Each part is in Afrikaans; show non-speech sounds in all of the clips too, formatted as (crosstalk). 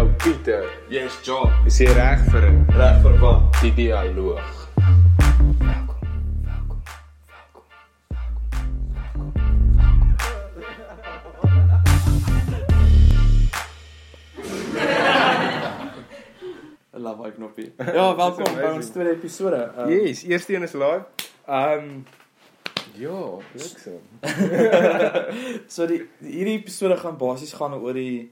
jou Pieter. Yes, John. Is jy reg vir 'n Reg vir wat? die dialoog? I love hy knoppie. Ja, welkom by ons tweede episode. Um, Yes, eerste een is live. Um ja, bliksem. (laughs) So die hierdie episode gaan basies gaan oor die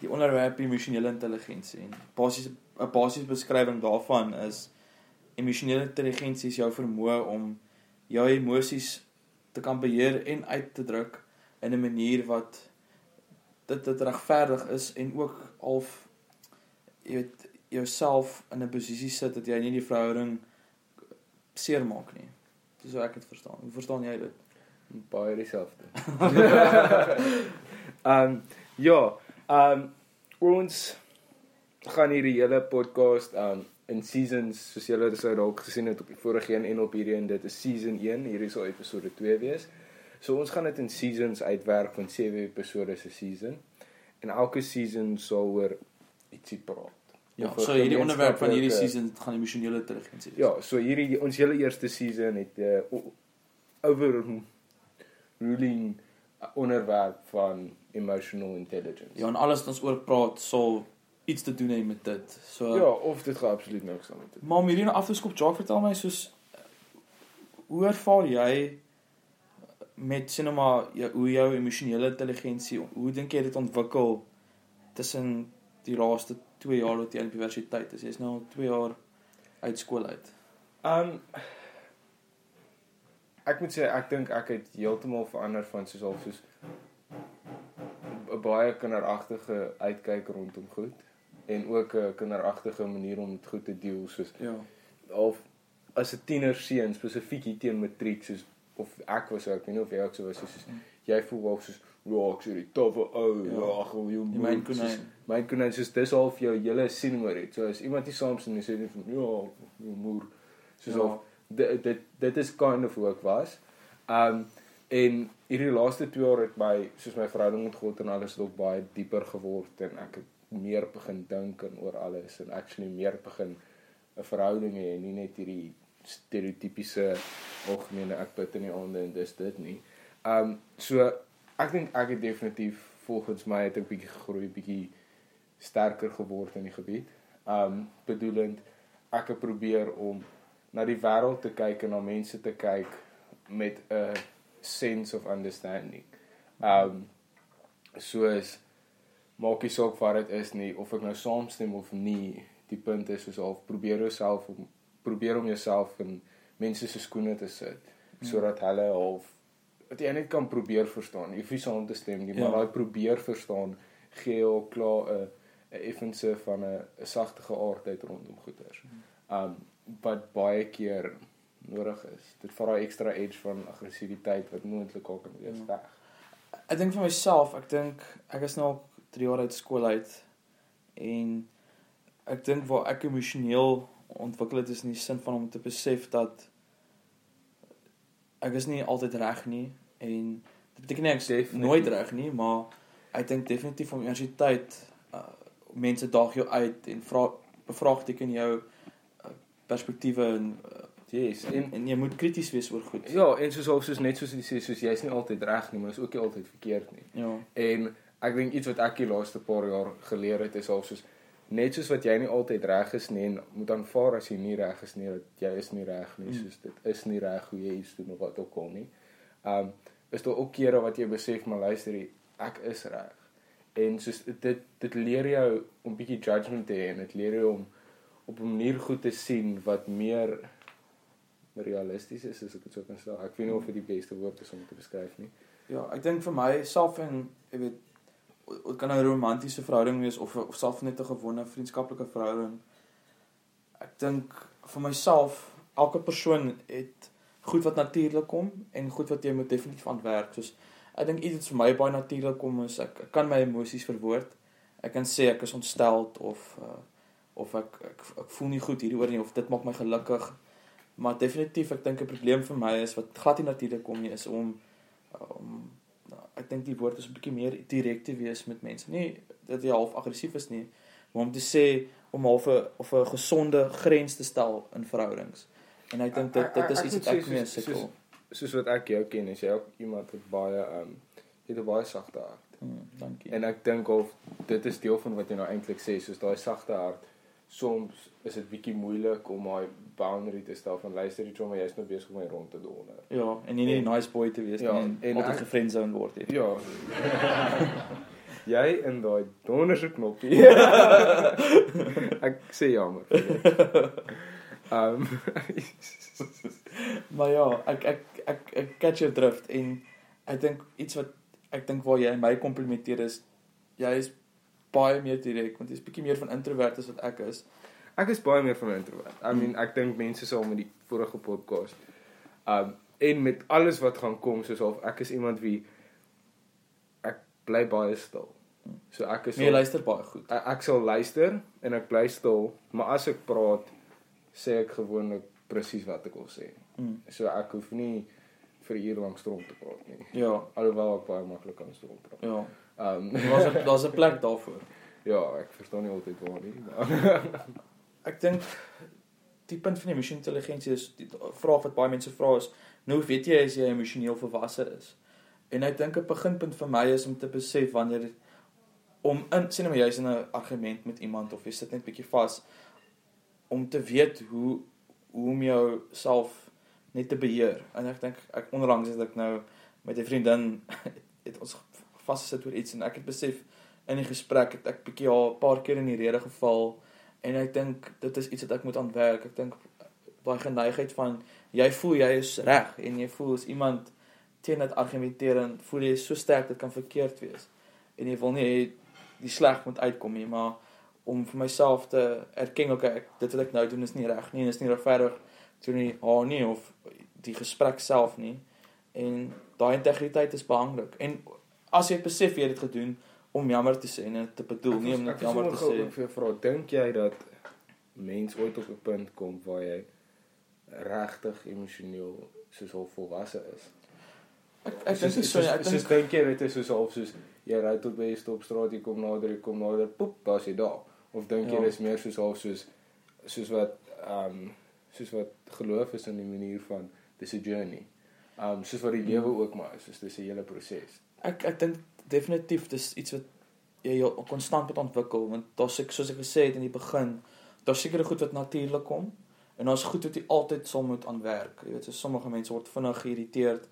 die onderwerp emosionele intelligensie. En basies 'n basiese beskrywing daarvan is emosionele intelligensie is jou vermoë om jou emosies te kan beheer en uit te druk in 'n manier wat dit dit regverdig is en ook half jy weet jouself in 'n posisie sit dat jy nie die verhouding seermaak nie. Dis hoe ek dit verstaan. Hoe verstaan jy dit? Baie dieselfde. um (laughs) ja, um ons gaan hierdie hele podcast um in seasons soos julle sou dalk gesien het op die vorige een en op hierdie een dit is season 1 hierdie sal episode 2 wees. So ons gaan dit in seasons uitwerk van 7 episode se season. En elke season sal oor ietsie praat. Ja, so hierdie onderwerp van hierdie season gaan emosionele intelligensie wees. Ja, so hierdie ons hele eerste season het 'n uh, over ruling onderwerp van emotional intelligence. Ja, en alles wat ons oor praat sal iets te doen hê met dit. So ja of dit gaan absoluut niks aan met dit. Maar om hierdie nou af te skop, Jacques, vertel my soos hoe ervaar jy met maar jou, hoe jou emosionele intelligensie, hoe dink jy dit ontwikkel tussen die laaste 2 jaar wat jy op universiteit is? Jy's nou al 2 jaar uit skool uit. Um ek moet sê ek dink ek het heeltemal verander van soos al soos 'n baie kinderagtige uitkyk rondom goed en ook 'n kinderagtige manier om met goed te deel soos Ja. of as 'n tiener seun spesifiek hier teen matriek soos of ek was so ek weet nie of jy ook so was soos jy voel wel soos ek sê die toffe ou Ja. ag hoe jy myn konyn. my konyn soos dis half jou hele sien oor dit so as iemand nie saam sien nie sê net van ja moer soos Ja. of dit dit dit is kind of hoe ek was um en hierdie laaste 2 jaar het my soos my verhouding met God en alles ook baie dieper geword en ek het meer begin dink en oor alles en actually meer begin 'n verhouding hê en nie net hierdie stereotypiese algemene ek bid in die aande en dis dit nie. Um so ek dink ek het definitief volgens my het ek bietjie gegroei, bietjie sterker geword in die gebied. Um bedoelend ek het probeer om na die wêreld te kyk en na mense te kyk met 'n sense of understanding. Um soos maak nie saak wat dit is nie of ek nou saamstem of nie. Die punt is soos al probeer jouself om probeer om jouself in mense se skoene te sit sodat hulle half dat jy net kan probeer verstaan. Jy hoef nie saam te stem nie, maar Ja. daai probeer verstaan gee jou klaar 'n 'n effense van 'n 'n sagtige aardheid rondom goeders. Um wat baie keer nodig is. Dit vat daai ekstra edge van aggressiwiteit wat moontlik ook kan wees Ja. weg. Ek dink vir myself, ek dink ek is nou al 3 jaar uit skool uit en ek dink waar ek emosioneel ontwikkel het is in die sin van om te besef dat ek is nie altyd reg nie en dit beteken nie ek is nooit reg nie, maar ek dink definitief om universiteit uh, mense daag jou uit en vra bevraagteken jou perspektiewe en uh, Yes, en, en jy moet krities wees oor goed. ja, en soos half soos net soos jy sê, soos jy's nie altyd reg nie, maar is ook nie altyd verkeerd nie. Ja. En ek dink iets wat ek die laaste paar jaar geleer het is al soos net soos wat jy nie altyd reg is nie en moet aanvaar as jy nie reg is nie dat jy is nie reg nie, Mm. soos dit is nie reg hoe jy iets doen of wat ook al nie. Um is daar ook kere wat jy besef maar luister ek is reg. En soos dit dit leer jou om bietjie judgment te hê en dit leer jou om op 'n manier goed te sien wat meer realisties is as ek dit sou kan sê. Ek weet nie of dit die beste woord is om te beskryf nie. Ja, ek dink vir my self en jy weet dit kan nou 'n romantiese verhouding wees of of self net 'n gewone vriendskaplike verhouding. Ek dink vir myself elke persoon het goed wat natuurlik kom en goed wat jy moet definitief aan werk. Soos ek dink iets wat vir my baie natuurlik kom is ek, ek kan my emosies verwoord. Ek kan sê ek is ontsteld of uh, of ek, ek ek voel nie goed hieroor nie of dit maak my gelukkig. Maar definitief ek dink 'n probleem vir my is wat glad nie natuurlik kom nie is om om nou, ek dink die woord is 'n bietjie meer direk te wees met mense. Nie dat jy half aggressief is nie, maar om te sê om half 'n of 'n gesonde grens te stel in verhoudings. En ek dink dit dit is iets wat ek mee soos- sukkel. Soos wat ek jou ken, is jy ook iemand wat baie ehm um, jy het 'n baie sagte hart. Hmm, dankie. En ek dink of dit is deel van wat jy nou eintlik sê, soos daai sagte hart. Soms is dit bietjie moeilik om daai boundary te stel van luister jy maar jy's nou besig om my rond te donder. ja, en nie net die nice boy te wees Ja, nie en, en altyd ek- gefriendzone word nie. Ja. (laughs) jy in daai donderse knoppie. (laughs) ek sê jammer. vir (laughs) dit. Ehm Maar ja, ek ek ek ek catch your drift en ek dink iets wat ek dink waar jy my komplimenteer is jy is baie meer direk want jy's bietjie meer van introvert as wat ek is. ek is baie meer van 'n introvert. I mean, ek dink mense sal met die vorige podcast um en met alles wat gaan kom soos of ek is iemand wie ek bly baie stil. So ek is Nee, luister baie goed. ek, ek sal luister en ek bly stil, maar as ek praat sê ek gewoonlik presies wat ek wil sê. Mm. So ek hoef nie vir 'n uur lank stroom te praat nie. Ja, Alhoewel ek baie maklik kan stroom praat. ja. Um Daar's 'n daar's 'n plek daarvoor. ja, ek verstaan nie altyd waar nie. Maar (laughs) Ek dink die punt van emosionele intelligensie is die vraag wat baie mense vra is, nou weet jy as jy emosioneel volwasse is? En ek dink 'n beginpunt vir my is om te besef wanneer om in sien nou jy's in 'n argument met iemand of jy sit net bietjie vas om te weet hoe hoe om jouself net te beheer. En ek dink ek onlangs het ek nou met 'n vriendin (laughs) het ons vasgesit oor iets en ek het besef in die gesprek het ek bietjie haar 'n paar keer in die rede geval en ek dink dit is iets wat ek moet aanwerk. Ek dink daai geneigtheid van jy voel jy is reg en jy voel as iemand teen dit argumenteer en voel jy so sterk dit kan verkeerd wees. En jy wil nie hê die sleg moet uitkom nie, maar om vir myself te erken okay, ek, dit wat ek nou doen is nie reg nie en is nie regverdig toe nie haar nie of die gesprek self nie. En daai integriteit is belangrik. En as jy besef jy het dit gedoen om jammer te sê en te bedoel, nie om net jammer te sê. Ek vir jou vra, dink jy dat mens ooit op 'n punt kom waar jy regtig emosioneel soos al volwasse is? Ek ek dink so nie. Ek dink dink jy dit is soos half soos jy ry tot by 'n stopstraat, jy kom nader, jy kom nader, poep, daar's jy daar. Of dink jy Ja. dis meer soos half soos soos wat ehm um, soos wat geloof is in die manier van dis 'n journey. Ehm um, soos wat die lewe ook maar is, soos dis 'n hele proses. Ek ek dink definitief dis iets wat jy jou konstant moet ontwikkel want daar's ek soos ek gesê het in die begin, daar's sekere goed wat natuurlik kom en daar's goed wat jy altyd sal moet aanwerk. Jy weet, so sommige mense word vinnig geïrriteerd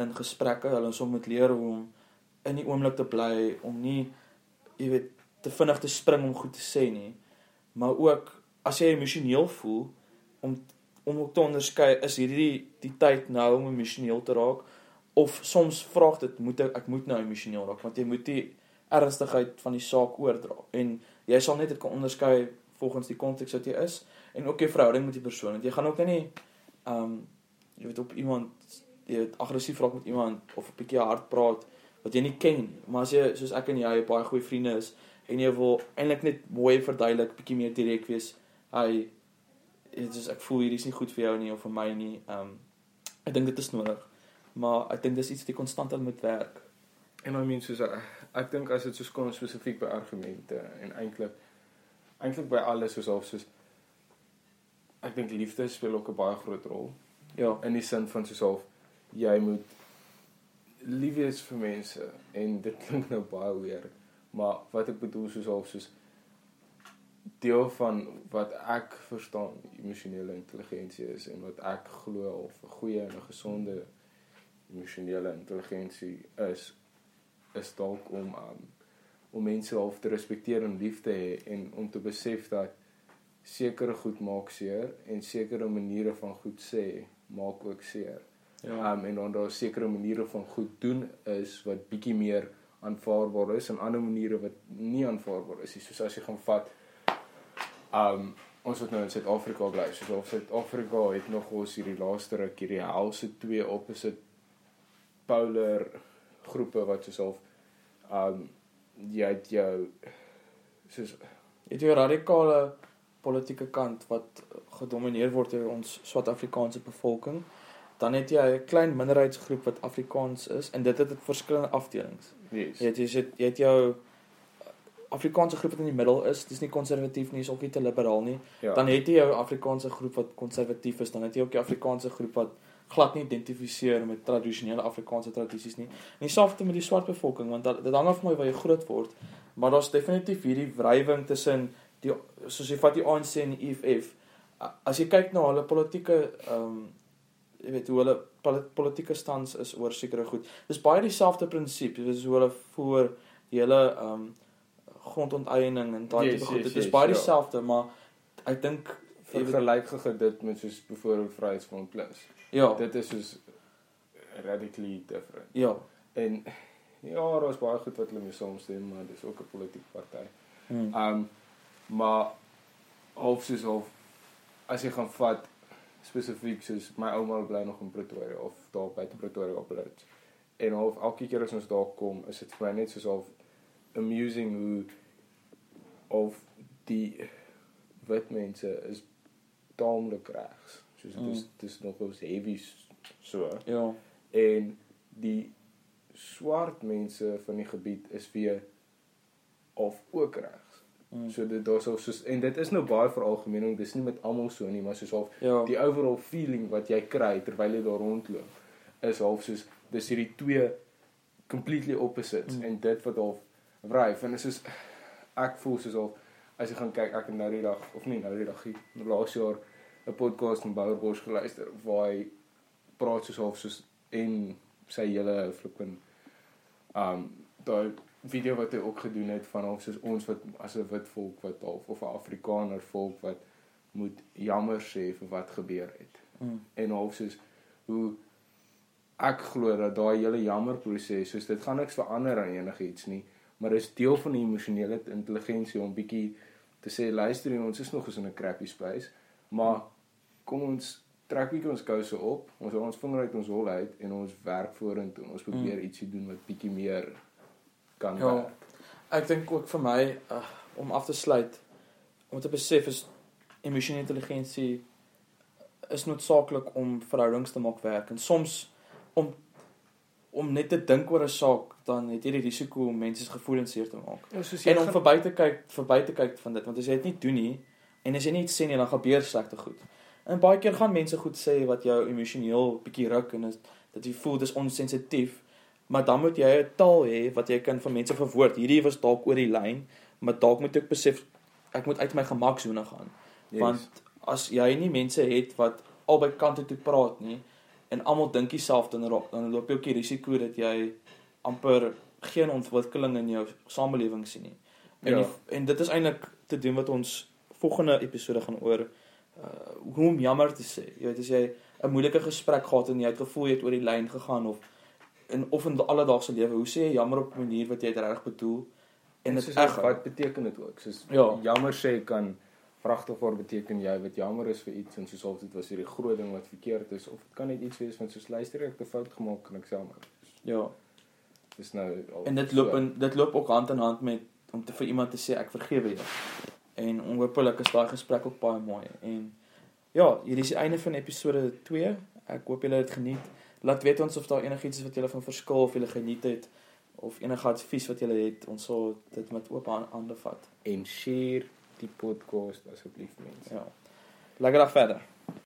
in gesprekke. Hulle sal moet leer hoe om in die oomblik te bly om nie jy weet te vinnig te spring om goed te sê nie. Maar ook as jy emosioneel voel om om ook te onderskei is hierdie die tyd nou om emosioneel te raak of soms vra dit moet ek ek moet nou emosioneel raak want jy moet die ernstigheid van die saak oordra. En jy sal net dit kan onderskei volgens die konteks wat jy is en ook jou verhouding met die persoon. Want jy gaan ook nie ehm um, jy weet op iemand jy weet aggressief raak met iemand of 'n bietjie hard praat wat jy nie ken. Maar as jy soos ek en jy baie goeie vriende is en jy wil eintlik net mooi verduidelik bietjie meer direk wees hy dit is ek voel hierdie is nie goed vir jou nie of vir my nie ehm um, ek dink dit is nodig maar ek dink dis iets wat jy konstant aan moet werk. En I mean soos ek, ek dink as dit soos kom spesifiek by argumente en eintlik eintlik by alles soos half soos ek dink liefde speel ook 'n baie groot rol. Ja. In die sin van soos half jy moet lief wees vir mense en dit klink nou baie weer maar wat ek bedoel soos half soos deel van wat ek verstaan emosionele intelligensie is en wat ek glo of 'n goeie en 'n gesonde emosionele intelligensie is is dalk om um, om mense half te respekteer en lief te hê en om te besef dat sekere goed maak seer en sekere maniere van goed sê maak ook seer. ja Um en dan daar sekere maniere van goed doen is wat bietjie meer aanvaarbaar is en ander maniere wat nie aanvaarbaar is nie. Soos as jy gaan vat um ons wat nou in Suid-Afrika bly, soos of Suid-Afrika het nog ons hierdie laaste ruk hierdie helse twee opposite polar groepe wat soos half um jy het jou soos het jy 'n radikale politieke kant wat gedomeineer word deur ons Suid-Afrikaanse bevolking dan het jy 'n klein minderheidsgroep wat Afrikaans is en dit het dit verskillende afdelings yes. jy het jy het, jy het jou Afrikaanse groep wat in die middel is, dis nie konservatief nie, is ook nie te liberaal nie. Ja. Dan het jy jou Afrikaanse groep wat konservatief is, dan het jy ook die Afrikaanse groep wat glad nie identifiseer met tradisionele Afrikaanse tradisies nie. En dieselfde met die swart bevolking want dat, dit hang af van waar jy groot word, maar daar's definitief hierdie wrywing tussen die soos jy vat die ANC en die EFF. As jy kyk na hulle politieke ehm um, jy weet hoe hulle poli- politieke stans is oor sekere goed. Dis baie dieselfde prinsip, dis hoe hulle voor die hele ehm um, grondonteiening en daai Yes, tipe goed. yes, Dit is yes, baie ja. dieselfde, maar ek dink vergelyk gege dit met soos byvoorbeeld Vryheidsfront Plus. Ja, Dit is soos radically different. ja. En ja, daar's baie goed wat hulle mee saamstem, maar dis ook 'n politieke party. Hmm. Um maar half soos half as jy gaan vat spesifiek soos my ouma bly nog in Pretoria of daar buite Pretoria op Lords. En half elke keer as ons daar kom, is dit vir my net soos half amusing hoe of die wit mense is taamlik regs. Soos dit is Mm. is nog ons heavy so Ja. en die swart mense van die gebied is weer of ook regs. Mm. So dit daar's al soos en dit is nou baie veralgemening, dis nie met almal so nie, maar soos half Ja. die overall feeling wat jy kry terwyl jy daar rondloop is half soos dis hierdie twee completely opposites mm. en dit wat half wryf en is soos ek voel soos half as jy gaan kyk ek het nou die dag of nie nou die dag nie laas jaar 'n podcast van Bouerbos geluister waar hy praat soos half soos en sy hele flippin um daai video wat hy ook gedoen het van half soos ons wat as 'n wit volk wat half of 'n Afrikaner volk wat moet jammer sê vir wat gebeur het Mm. en half soos hoe ek glo dat daai hele jammer proses soos dit gaan niks verander aan enigiets nie maar dis deel van die emosionele intelligensie om bietjie te sê luister hier, ons is nog eens in 'n crappy space maar kom ons trek bietjie ons kouse op ons haal ons vinger uit ons hol uit en ons werk vorentoe ons probeer Mm. ietsie doen wat bietjie meer kan Ja. werk Ek dink ook vir my uh, om af te sluit om te besef is emosionele intelligensie is noodsaaklik om verhoudings te maak werk en soms om om net te dink oor 'n saak dan het jy die risiko om mense se gevoelens seer te maak. ja, En om verby te kyk, verby te kyk van dit, want as jy dit nie doen nie en as jy nie iets sê nie, dan gebeur slegte goed. En baie keer gaan mense goed sê wat jou emosioneel bietjie ruk en is, dat jy voel dis onsensitief, maar dan moet jy 'n taal hê wat jy kan vir mense verwoord. Hierdie was dalk oor die lyn, maar dalk moet ek besef ek moet uit my gemaksone gaan. yes. Want as jy nie mense het wat albei kante toe praat nie en almal dink dieselfde dan dan loop jy ook die risiko dat jy amper geen ontwikkeling in jou samelewing sien nie. En Ja. die, en dit is eintlik te doen wat ons volgende episode gaan oor uh hoe om jammer te sê. Jy weet as jy 'n moeilike gesprek gehad en jy het gevoel jy het oor die lyn gegaan of in of in alledaagse lewe, hoe sê jy jammer op 'n manier wat jy dit reg bedoel en dit reg wat beteken dit ook soos Ja. jammer sê kan vragtig word beteken jy wat jammer is vir iets en soos dit was hierdie groot ding wat verkeerd is of dit kan net iets wees van soos luister ek het 'n fout gemaak en ek sê jammer Ja. dis nou al En dit loop so. in dit loop ook hand in hand met om te vir iemand te sê ek vergewe jou. En onhopelik is daai gesprek ook baie mooi. En ja, hierdie is die einde van episode 2. Ek hoop julle het geniet. Laat weet ons of daar enigiets is wat julle van verskil of julle geniet het of enige advies wat julle het. Ons sal dit met oop han- hande vat. en share die podcast asseblief mense Ja. Lekker dag verder.